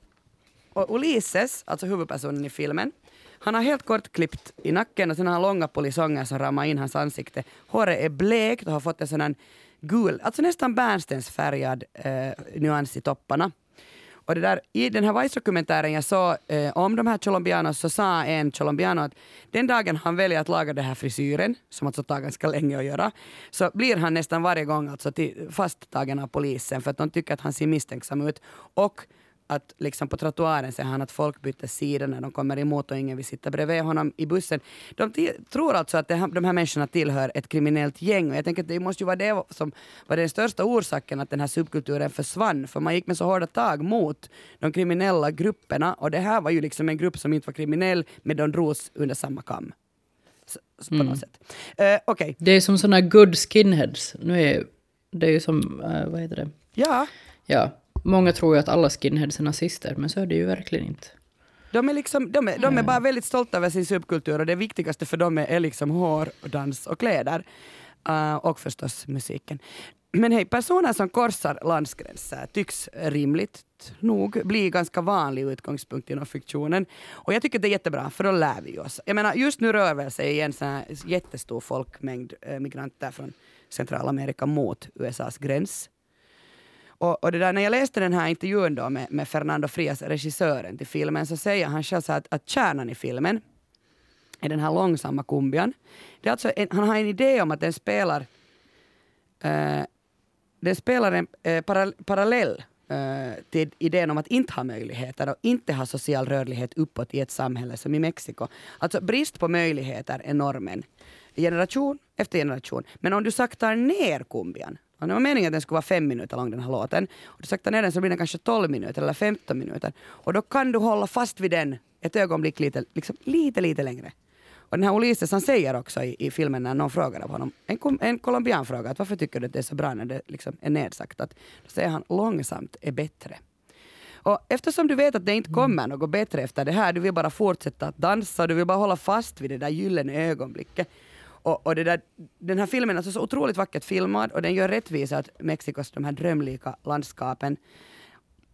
och Ulises, alltså huvudpersonen i filmen, han har helt kort klippt i nacken och sen har han långa polisonger som ramar in hans ansikte. Håret är blekt och har fått en sån här gul, alltså nästan bärnstensfärgad eh, nyans i topparna. Och det där, I den här Vice-dokumentären jag såg eh, om de här colombianos så sa en colombiano att den dagen han väljer att laga den här frisyren, som alltså tar ganska länge att göra, så blir han nästan varje gång alltså till, fasttagen av polisen för att de tycker att han ser misstänksam ut. Och att liksom på trottoaren ser han att folk byter sida när de kommer emot och ingen vill sitta bredvid honom i bussen. De tror alltså att det de här människorna tillhör ett kriminellt gäng och jag tänker att det måste ju vara det som var den största orsaken att den här subkulturen försvann för man gick med så hårda tag mot de kriminella grupperna och det här var ju liksom en grupp som inte var kriminell men de drogs under samma kam. På något sätt. Eh, Okej, Det är som såna good skinheads. Nu är det är ju som, eh, vad heter det? ja. Ja, många tror ju att alla skinheads är nazister, men så är det ju verkligen inte. De är, liksom, de, är, de är bara väldigt stolta över sin subkultur och det viktigaste för dem är, är liksom hår, och dans och kläder. Uh, och förstås musiken. Men hej, personer som korsar landsgränser tycks rimligt nog bli ganska vanlig utgångspunkt inom fiktionen. Och jag tycker det är jättebra, för då lär vi oss. Jag menar, just nu rör väl sig en sån här jättestor folkmängd eh, migranter från Centralamerika mot USAs gräns. Och, och det där, när jag läste den här intervjun då med, med Fernando Frias, regissören till filmen, så säger han själv så att, att kärnan i filmen är den här långsamma kumbian. Det är alltså en, han har en idé om att den spelar eh, den spelar en eh, para, parallell eh, till idén om att inte ha möjligheter och inte ha social rörlighet uppåt i ett samhälle som i Mexiko. Alltså brist på möjligheter är normen. Generation efter generation. Men om du saktar ner kumbian, och det var meningen att den skulle vara fem minuter lång den här låten, och du saktar ner den så blir den kanske 12 minuter eller 15 minuter. Och då kan du hålla fast vid den ett ögonblick lite, liksom, lite, lite längre. Och den här Ulises han säger också i, i filmen när någon frågar av honom, en, en colombian frågar att varför tycker du att det är så bra när det liksom är nedsaktat? Då säger han långsamt är bättre. Och eftersom du vet att det inte kommer något bättre efter det här, du vill bara fortsätta att dansa, du vill bara hålla fast vid det där gyllene ögonblicket. Och, och det där, den här filmen är alltså så otroligt vackert filmad och den gör rättvisa åt Mexikos de här drömlika landskapen.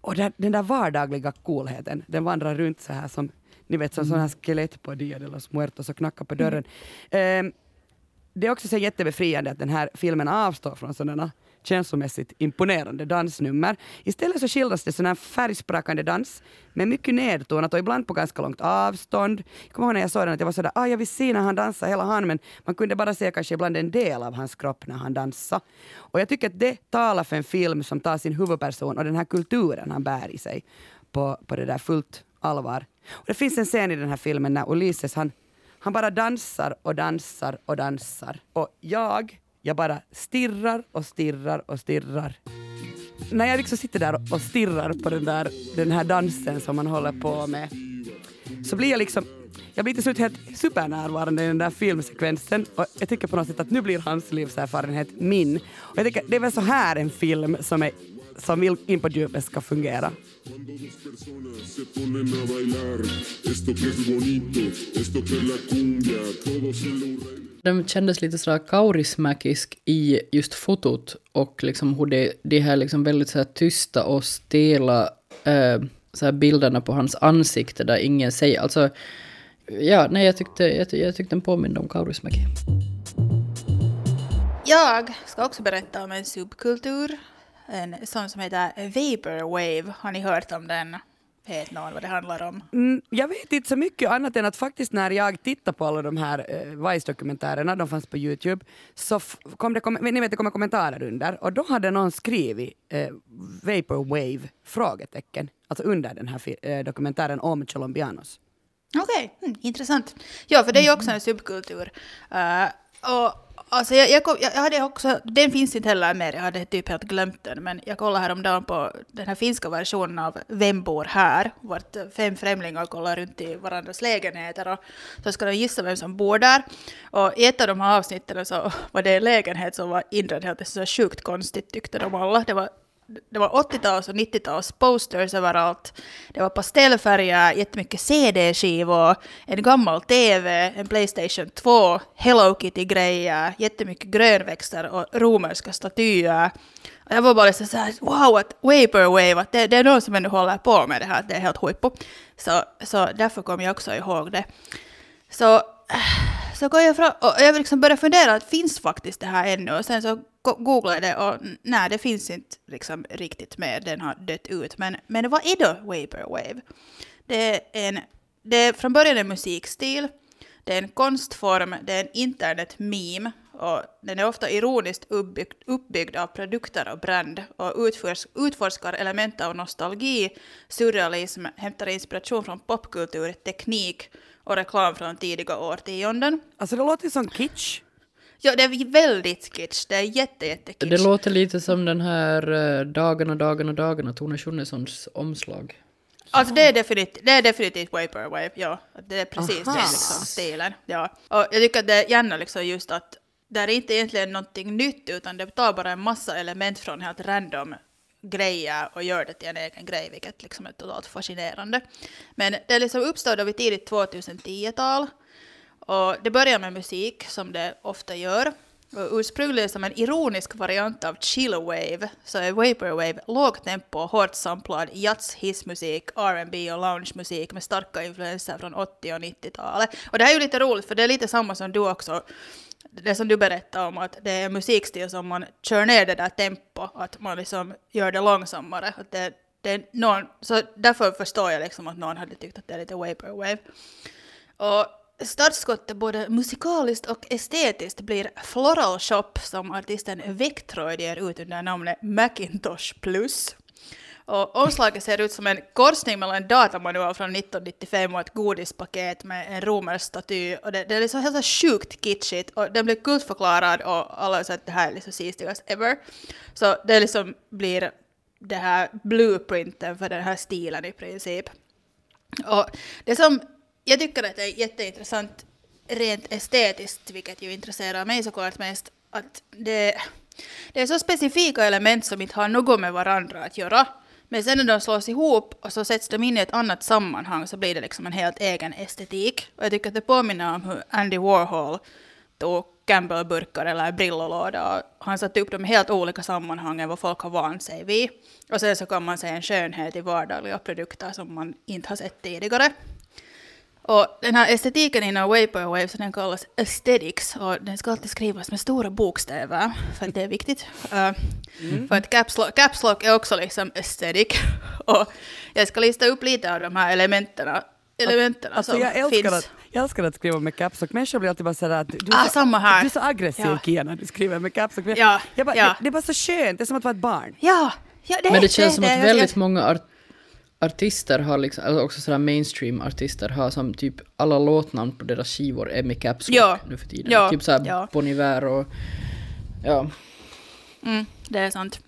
Och där, den där vardagliga coolheten, den vandrar runt så här som ni vet som mm. sådana här skelett på Dia de los Muertos och knackar på dörren. Mm. Eh, det är också så jättebefriande att den här filmen avstår från sådana känslomässigt imponerande dansnummer. Istället så skildras det sån här färgsprakande dans med mycket nedtonat och ibland på ganska långt avstånd. Jag kommer ihåg när jag såg den att jag var sådär, ah, jag vill se när han dansar hela han, men man kunde bara se kanske ibland en del av hans kropp när han dansar. Och jag tycker att det talar för en film som tar sin huvudperson och den här kulturen han bär i sig på, på det där fullt allvar. Och det finns en scen i den här filmen när Ulysses han, han bara dansar och dansar och dansar. Och jag jag bara stirrar och stirrar och stirrar. När jag liksom sitter där och stirrar på den, där, den här dansen som man håller på med så blir jag liksom jag blir till slut helt supernärvarande i den där filmsekvensen och jag tycker på något sätt att nu blir hans livserfarenhet min. Och jag tycker det är väl så här en film som, är, som vill in på djupet ska fungera. Den kändes lite sådär kaurismäkisk i just fotot och liksom hur det, det här liksom väldigt så tysta och stela eh, så bilderna på hans ansikte där ingen säger, alltså ja, nej jag tyckte, jag, jag tyckte den påminde om kaurismäki. Jag ska också berätta om en subkultur, en sån som heter Vaporwave. Har ni hört om den? Vet någon vad det handlar om? Mm, jag vet inte så mycket annat än att faktiskt när jag tittade på alla de här eh, Vice-dokumentärerna, de fanns på Youtube, så kom det, kom, ni vet det kommer kommentarer under och då hade någon skrivit eh, Vaporwave? frågetecken, alltså under den här eh, dokumentären om Colombianos. Okej, okay. mm, intressant. Ja, för det är ju också en subkultur. Uh, och Alltså jag, jag, jag, hade också, den finns inte heller mer, jag hade typ helt glömt den, men jag kollade häromdagen på den här finska versionen av Vem bor här? Vart fem främlingar kollar runt i varandras lägenheter och så ska de gissa vem som bor där. Och i ett av de här avsnitten så var det en lägenhet som var inredd helt så sjukt konstigt tyckte de alla. Det var det var 80-tals och 90-tals posters överallt. Det var pastellfärger, jättemycket CD-skivor, en gammal TV, en Playstation 2, Hello Kitty-grejer, jättemycket grönväxter och romerska statyer. Jag var bara så här, wow, att Vaporwave, att det, det är någon som ännu håller på med det här, det är helt huippo. Så, så därför kom jag också ihåg det. Så, så går jag fram, och jag liksom började fundera, att finns faktiskt det här ännu? Och sen så googlade det och nej, det finns inte liksom riktigt mer, den har dött ut. Men, men vad är då Vaporwave? Det är, en, det är från början en musikstil, det är en konstform, det är en internet-meme och den är ofta ironiskt uppbyggd, uppbyggd av produkter och brand och utfors, utforskar element av nostalgi, surrealism, hämtar inspiration från popkultur, teknik och reklam från tidiga årtionden. Alltså det låter som kitsch. Ja, det är väldigt kitsch. Det är jätte, jätte kitsch. Det låter lite som den här uh, Dagarna, dagarna, dagarna, Tone Schunnesons omslag. Alltså det är definitivt, det är definitivt Vaporwave, ja. Det är precis Aha. den liksom, stilen. Ja. Och jag tycker att det är gärna liksom just att det är inte egentligen någonting nytt utan det tar bara en massa element från helt random grejer och gör det till en egen grej, vilket liksom är totalt fascinerande. Men det liksom uppstod vid tidigt 2010-tal och det börjar med musik, som det ofta gör. Och ursprungligen som en ironisk variant av chillwave så är vaporwave lågt tempo, hårt samplad jazz, hissmusik, R&B och loungemusik med starka influenser från 80 och 90-talet. Och det här är ju lite roligt för det är lite samma som du också det som du berättade om att det är musikstil som man kör ner det där tempo, att man liksom gör det långsammare. Att det, det är någon, så därför förstår jag liksom att någon hade tyckt att det är lite vaporwave. Och startskottet både musikaliskt och estetiskt blir Floral Shop som artisten Vectroid ger ut under namnet Macintosh Plus. Och omslaget ser ut som en korsning mellan en datamanual från 1995 och ett godispaket med en romersk staty. Och det, det är liksom helt sjukt kitschigt och den blir kultförklarad och alla säger att det här är liksom sistigast ever. Så det liksom blir det här blueprinten för den här stilen i princip. Och det som jag tycker att det är jätteintressant rent estetiskt, vilket ju intresserar mig såklart mest, att det, det är så specifika element som inte har något med varandra att göra. Men sen när de slås ihop och så sätts de in i ett annat sammanhang så blir det liksom en helt egen estetik. Och jag tycker att det påminner om hur Andy Warhol tog Campbell-burkar eller Brillolåda och han satte upp dem i helt olika sammanhang än vad folk har vant sig vid. Och sen så kan man se en skönhet i vardagliga produkter som man inte har sett tidigare. Och den här estetiken inom Vaporwave så den kallas aesthetics och den ska alltid skrivas med stora bokstäver för att det är viktigt. Uh, För att caps lock, caps lock är också liksom aesthetic. och jag ska lista upp lite av de här elementen, elementen Alltså som jag älskar, finns. att, jag älskar att skriva med caps lock. Människor blir alltid bara sådär att du, du, Ah, är så, samma här. du är så aggressiv Ja. Kia när du skriver med caps lock. Ja, Jag bara, ja. det, det är bara så skönt, det är som att vara ett barn. Ja, ja det, Men det känns som det, att jag- väldigt jag- många art artister har liksom, alltså också sådär mainstream artister har som typ alla låtnamn på deras skivor är med caps Ja. nu för tiden. Ja, Typ såhär ja. Bon Iver och ja. Mm, det är sant.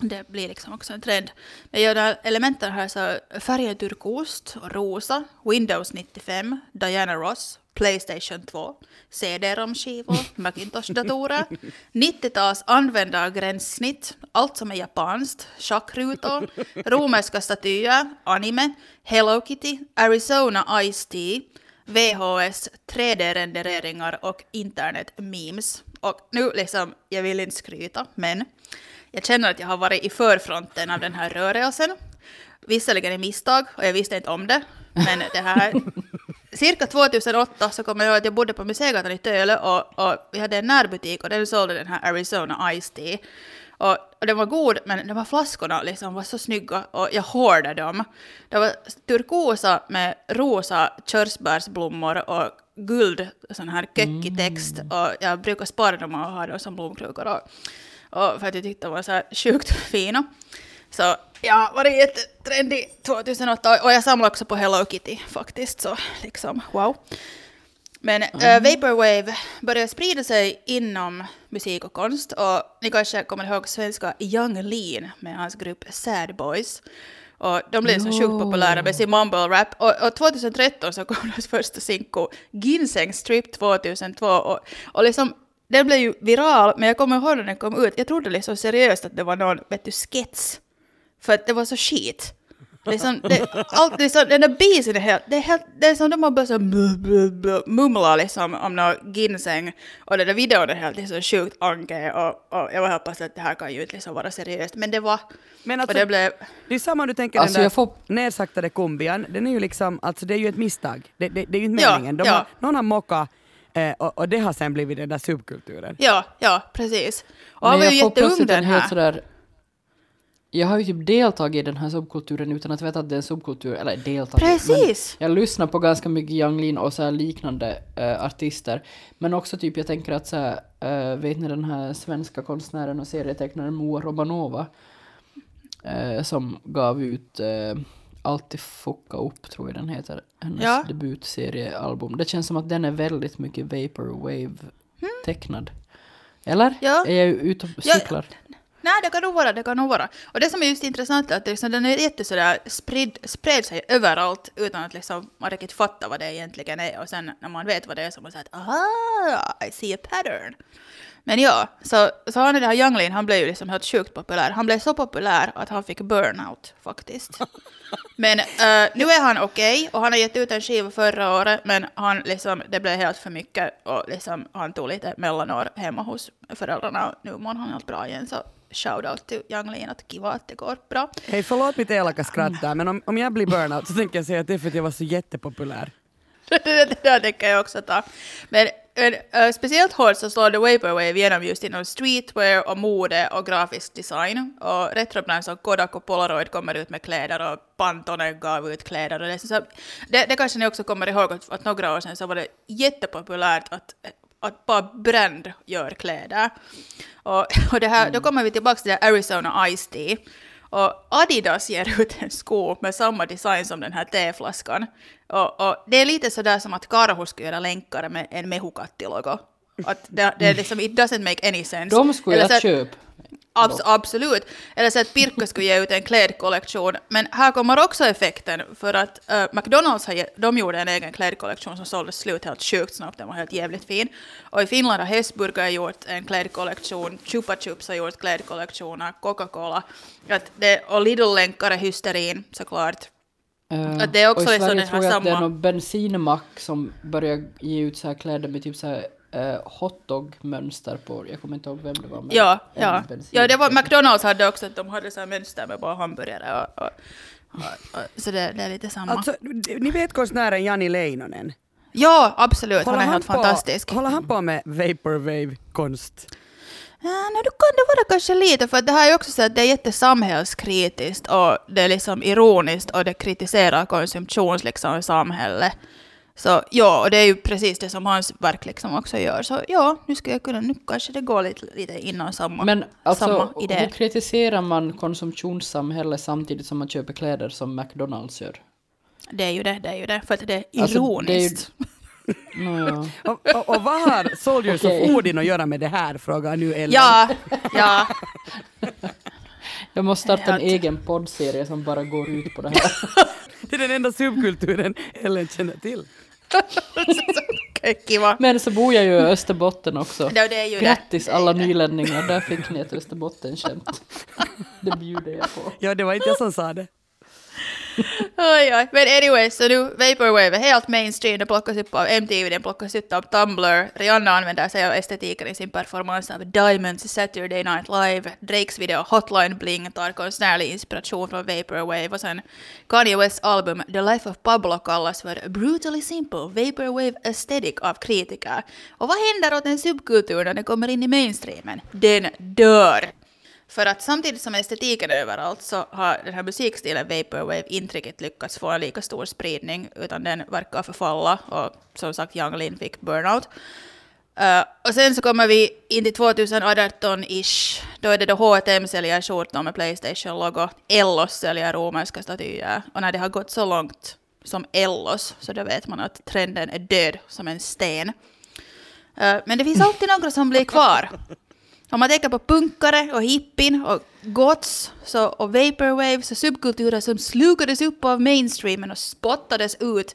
Det blir liksom också en trend. Men jag har elementen här så färgen turkost och rosa, Windows 95, Diana Ross, Playstation 2, CD-ROM-skivor, Macintosh-datorer, 90-tals användargränssnitt, allt som är japanskt, schackrutor, romerska statyer, anime, Hello Kitty, Arizona Ice Tea, VHS, 3D-rendereringar och internet-memes. Och nu liksom, jag vill inte skryta, men jag känner att jag har varit i förfronten av den här rörelsen. Visserligen i misstag, och jag visste inte om det, men det här... Cirka 2008 så kommer jag ihåg att jag bodde på Museigatan i Töle och, och vi hade en närbutik och den sålde den här Arizona Ice Tea. Och, och den var god, men de här flaskorna liksom var så snygga och jag hårdade dem. Det var turkosa med rosa körsbärsblommor och guld, sån här kökig text. Och jag brukar spara dem och ha dem som blomkrukor. Och, och för att jag tyckte de var så här sjukt fina. Så jag har varit jättetrendig 2008 och jag samlar också på Hello Kitty faktiskt. Så liksom, wow. Men eh, Vaporwave började sprida sig inom musik och konst och ni kanske kommer ihåg svenska Young Lean med hans grupp Sad Boys. Och de blev så sjukt populära med sin mumble rap. Och, och 2013 så kom deras första sinko Ginseng Strip 2002 och, och liksom den blev ju viral, men jag kommer ihåg när den kom ut, jag trodde liksom seriöst att det var någon, vet du, skets. För att det var så skit. Liksom, det, allt, liksom, den där beasen är helt, det är helt, det är som de har börjat så mumla liksom om någon ginseng. Och den där videon är helt liksom sjukt anke och, och jag var hoppas att det här kan ju inte liksom vara seriöst. Men det var, Men och alltså, det blev, det är samma du tänker Alltså, den där jag får- nedsaktade kumbian, den är ju liksom, alltså det är ju ett misstag. Det, det, det är ju inte Ja, meningen. De ja. har, någon har mockat eh, och, och det har sen blivit den där subkulturen. ja, ja, precis. Och han Men var ju jag får jätteung plötsligt en den helt här. sådär jag har ju typ deltagit i den här subkulturen utan att veta att det är en subkultur, eller deltagit. Precis. Men jag lyssnar på ganska mycket Young Lean och så här liknande eh, artister. Men också typ, jag tänker att så här, eh, vet ni den här svenska konstnären och serietecknaren Moa Romanova? Eh, som gav ut Alltid fucka upp, tror jag den heter. Hennes Ja. debutseriealbum. Det känns som att den är väldigt mycket vaporwave-tecknad. Eller? Ja. Är jag ute och Ja. Nej, det kan nog vara, det kan nog vara. Och det som är just intressant är att liksom, den är jätte sådär spridd, spred sig överallt utan att liksom man riktigt fattar vad det egentligen är. Och sen när man vet vad det är så man säger att aha, I see a pattern. Men ja, så, så han den här Young Lean, han blev ju liksom helt sjukt populär. Han blev så populär att han fick burnout faktiskt. Men eh, nu är han okej och han har gett ut en skiva förra året men han liksom, det blev helt för mycket och liksom, han tog lite mellanår hemma hos föräldrarna och nu mår han helt bra igen så shout-out till Lean att kiva att det går bra. Hej, förlåt mitt elaka skratt där, men om, om jag blir burnout så tänker jag säga att det är för att jag var så jättepopulär. det, där tänker jag också ta. Men men, eh, speciellt hårt så slår The Vaporwave igenom just inom streetwear och mode och grafisk design. Och retrobrands som Kodak och Polaroid kommer ut med kläder och Pantone gav ut kläder. Och det, så, det, det kanske ni också kommer ihåg att, att några år sedan så var det jättepopulärt att att bara Brand gör kläder. Och, och det här, då kommer vi tillbaka till Arizona Ice Tea. Och Adidas ger ut en sko med samma design som den här teflaskan. Och, och det är lite sådär som att Karhu skulle göra länkare med en Mehukatti-logo. Att det, det är liksom, it doesn't make any sense. De skulle jag köpa. Abs- absolut. Eller så att Pirkka skulle ge ut en klädkollektion. Men här kommer också effekten för att eh, McDonalds har, ge- de gjorde en egen klädkollektion som såldes slut helt sjukt snabbt. Den var helt jävligt fin. Och i Finland har Hesburger gjort en klädkollektion, Chupa Chups har gjort klädkollektioner, Coca-Cola. Att det, och Lidl-länkare hysterin såklart. Eh, Att det är också och i liksom Sverige tror jag att det är samma- någon bensinmack som börjar ge ut så här kläder med typ så här uh, hotdog-mönster på, jag kommer inte ihåg vem det var. men Ja, ja. ja, det var McDonalds hade också att de hade så här mönster med bara hamburgare och, och, och, och så det, det är lite samma. Alltså, ni vet konstnären Jani Leinonen? ja, absolut. Han är helt på, fantastisk. Håller han på med vaporwave-konst? Ja, no, då kan det vara kanske lite, för det här är också så att det är jättesamhällskritiskt och det är liksom ironiskt och det kritiserar konsumtions liksom, samhället. Så ja, och det är ju precis det som hans verk liksom också gör. Så ja, nu ska jag kunna, nu kanske det går lite, lite inom samma, Men alltså, samma idé. hur kritiserar man konsumtionssamhället samtidigt som man köper kläder som McDonalds gör? Det är ju det, det är ju det, för att det är Alltså, ironiskt. Nåja. Och, och, och vad har Soldiers Okej. of Odin att göra med det här? Frågar nu Ellen. Ja, ja. Jag måste starta en egen poddserie som bara går ut på det här. Det är den enda subkulturen Ellen känner till. Kiva. Men så bor jag ju i Österbotten också. Ja, det är ju Grattis det. Det är alla det. nylänningar, där fick ni ett Österbottenskämt. Det bjuder jag på. Ja, det var inte jag som sa det. Oj, oj. Men anyway, så nu Vaporwave är helt mainstream. Det plockas upp av MTV, den plockas upp av Tumblr. Rihanna använder sig av estetiken i sin performance av Diamonds i Saturday Night Live. Drakes video Hotline Bling tar konstnärlig inspiration från Vaporwave. Och sen Kanye Wests album The Life of Pablo kallas för Brutally Simple Vaporwave Aesthetic av kritiker. Och vad händer åt en subkultur när den kommer in i mainstreamen? Den dör! För att samtidigt som estetiken är överallt så har den här musikstilen Vaporwave inte riktigt lyckats få en lika stor spridning utan den verkar förfalla och som sagt Young Lin fick burnout. Uh, och sen så kommer vi in till 2018-ish. Då är det då H&M säljer skjortor med Playstation-logo. Ellos säljer romerska statyer. Och när det har gått så långt som Ellos så då vet man att trenden är död som en sten. Uh, men det finns alltid några som blir kvar. Om man tänker på punkare och hippin och goths så, och vaporwave så subkulturer som slukades upp av mainstreamen och spottades ut.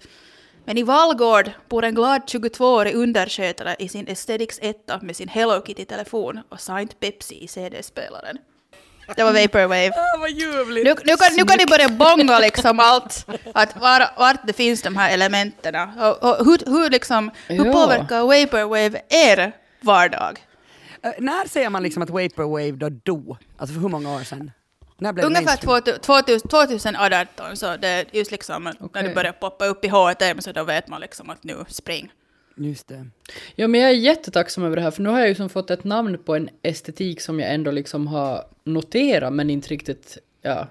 Men i Vallgård bor en glad 22-årig underskötare i sin Aesthetics etta med sin Hello Kitty-telefon och Saint Pepsi i CD-spelaren. Det var vaporwave. Ah, vad ljuvligt! Nu, nu, kan, nu kan ni börja bonga liksom allt, att var, vart det finns de här elementen. Och, och hur, hur, liksom, hur påverkar vaporwave er vardag? Eh, när säger man liksom att vaporwave då dog? Alltså för hur många år sedan? När Ungefär mainstream? 2000, 2018, så det är just liksom när Okej. det börjar poppa upp i H&M så då vet man liksom att nu spring. Just det. Ja, men jag är jättetacksam över det här, för nu har jag ju som fått ett namn på en estetik som jag ändå liksom har noterat, men inte riktigt, ja.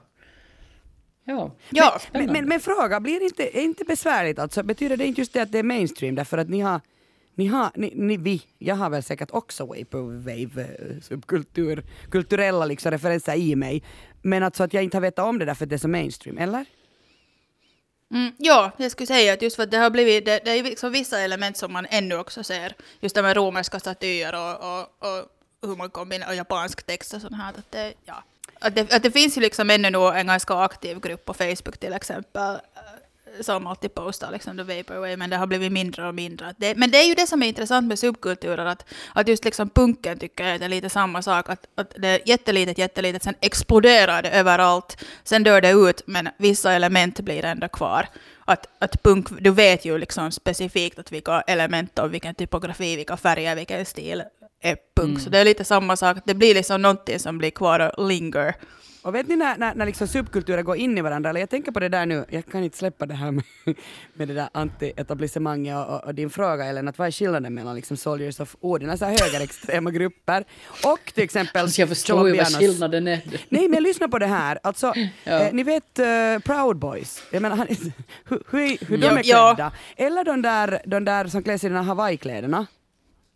Ja. Ja, Men, men, men fråga, blir det inte, är inte besvärligt alltså? Betyder det inte just det att det är mainstream därför att ni har ni har, ni, ni, vi, jag har väl säkert också vaporwave-subkultur, kulturella liksom referenser i mig. Men alltså att jag inte har vetat om det därför att det är så mainstream, eller? mm, ja, jag skulle säga att just för att det har blivit, det, det är liksom vissa element som man ännu också ser. Just det med romerska statyer och, och, och hur man kombinerar och japansk text och sånt här. Att det, ja. att det, att det finns ju liksom ännu nog en ganska aktiv grupp på Facebook till exempel som alltid postar liksom the vaporwave, men det har blivit mindre och mindre. Det, men det är ju det som är intressant med subkulturer, att, att just liksom punken tycker jag är lite samma sak, att, att det är jättelitet, jättelitet, sen exploderar det överallt, sen dör det ut, men vissa element blir ändå kvar. Att, att punk, du vet ju liksom specifikt att vilka element och vilken typografi, vilka färger, vilken stil är punk. Så det är lite samma sak, det blir liksom någonting som blir kvar och linger. Och vet ni när, när, när liksom subkulturer går in i varandra, eller jag tänker på det där nu, jag kan inte släppa det här med, med det där anti-etablissemanget och, och, och din fråga Ellen, att vad är skillnaden mellan liksom Soldiers of Odin, alltså högerextrema grupper, och till exempel Alltså jag förstår ju vad skillnaden är. Nej men lyssna på det här, alltså Ja. eh, ni vet eh, Proud Boys, jag menar han, hur, hur, hur de är Ja. klädda, eller de där, de där som klär sig i de här hawaiikläderna.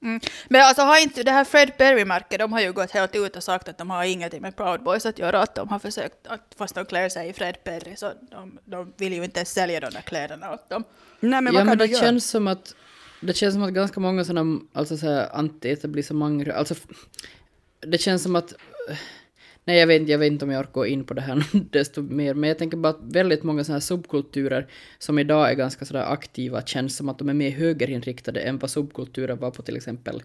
Mm. Men alltså har inte det här Fred Perry-märket, de har ju gått helt ut och sagt att de har ingenting med Proud Boys att göra, att de har försökt, att fast de klär sig i Fred Perry, så de, de vill ju inte sälja de där kläderna åt dem. Nej men ja, vad men kan det de göra? känns som att det känns som att ganska många sådana alltså så här anti-etablissemang, alltså det känns som att Nej, jag vet, jag vet inte om jag orkar gå in på det här desto mer, men jag tänker bara att väldigt många sådana här subkulturer som idag är ganska sådär aktiva känns som att de är mer högerinriktade än vad subkulturer var på till exempel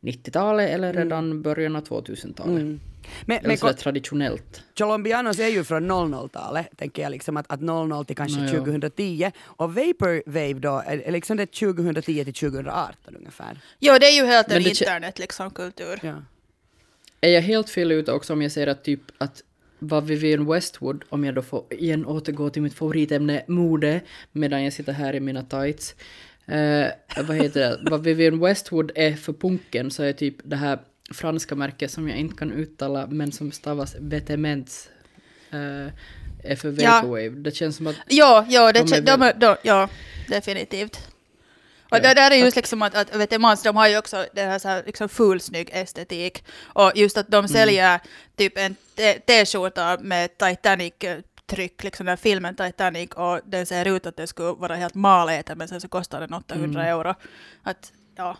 90-talet eller redan början av 2000-talet. Men, Eller men traditionellt. Colombianos är ju från 00-talet, tänker jag, liksom att, att 00 till kanske ja. 2010. Och Vaporwave då, är, liksom det 2010 till 2018 ungefär. Jo, det är ju helt en Men det kä- internet liksom kultur. Ja. Är jag helt fel ute också om jag säger att typ att vad Vivienne Westwood, om jag då får igen återgå till mitt favoritämne mode, medan jag sitter här i mina tights. Eh, vad heter det? Vad Vivienne Westwood är för punken så är typ det här franska märket som jag inte kan uttala men som stavas Vetements. Eh, är för Ja. Vaporwave. Det känns som att Ja, ja, det, De är de de, ja definitivt. Och det där är just liksom att, att vet du, Mans, de har ju också det här, så här liksom fulsnygg estetik. Och just att Mm. de säljer typ en t-skjorta med Titanic-tryck, liksom den filmen Titanic, och den ser ut att det skulle vara helt maläten, men sen så kostar den 800 Mm. euro. Att, ja,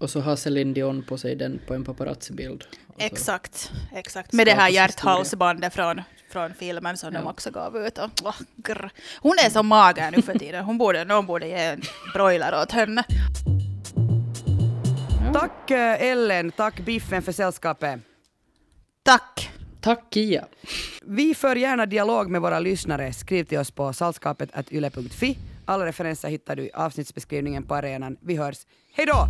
och så har Celine Dion på sig den på en paparazzi-bild. Och så- exakt, exakt. Med det här hjärthalsbandet från, från filmen som de Ja. också gav ut. Och, åh, grr. Hon är så mager nu för tiden. Hon borde, någon borde ge en broiler åt henne. Tack eh, Ellen, tack Biffen för sällskapet. Tack! Tack Kia! Vi för gärna dialog med våra lyssnare. Skriv till oss på saltskapet.yle.fi. Alla referenser hittar du i avsnittsbeskrivningen på arenan. Vi hörs. Hej då!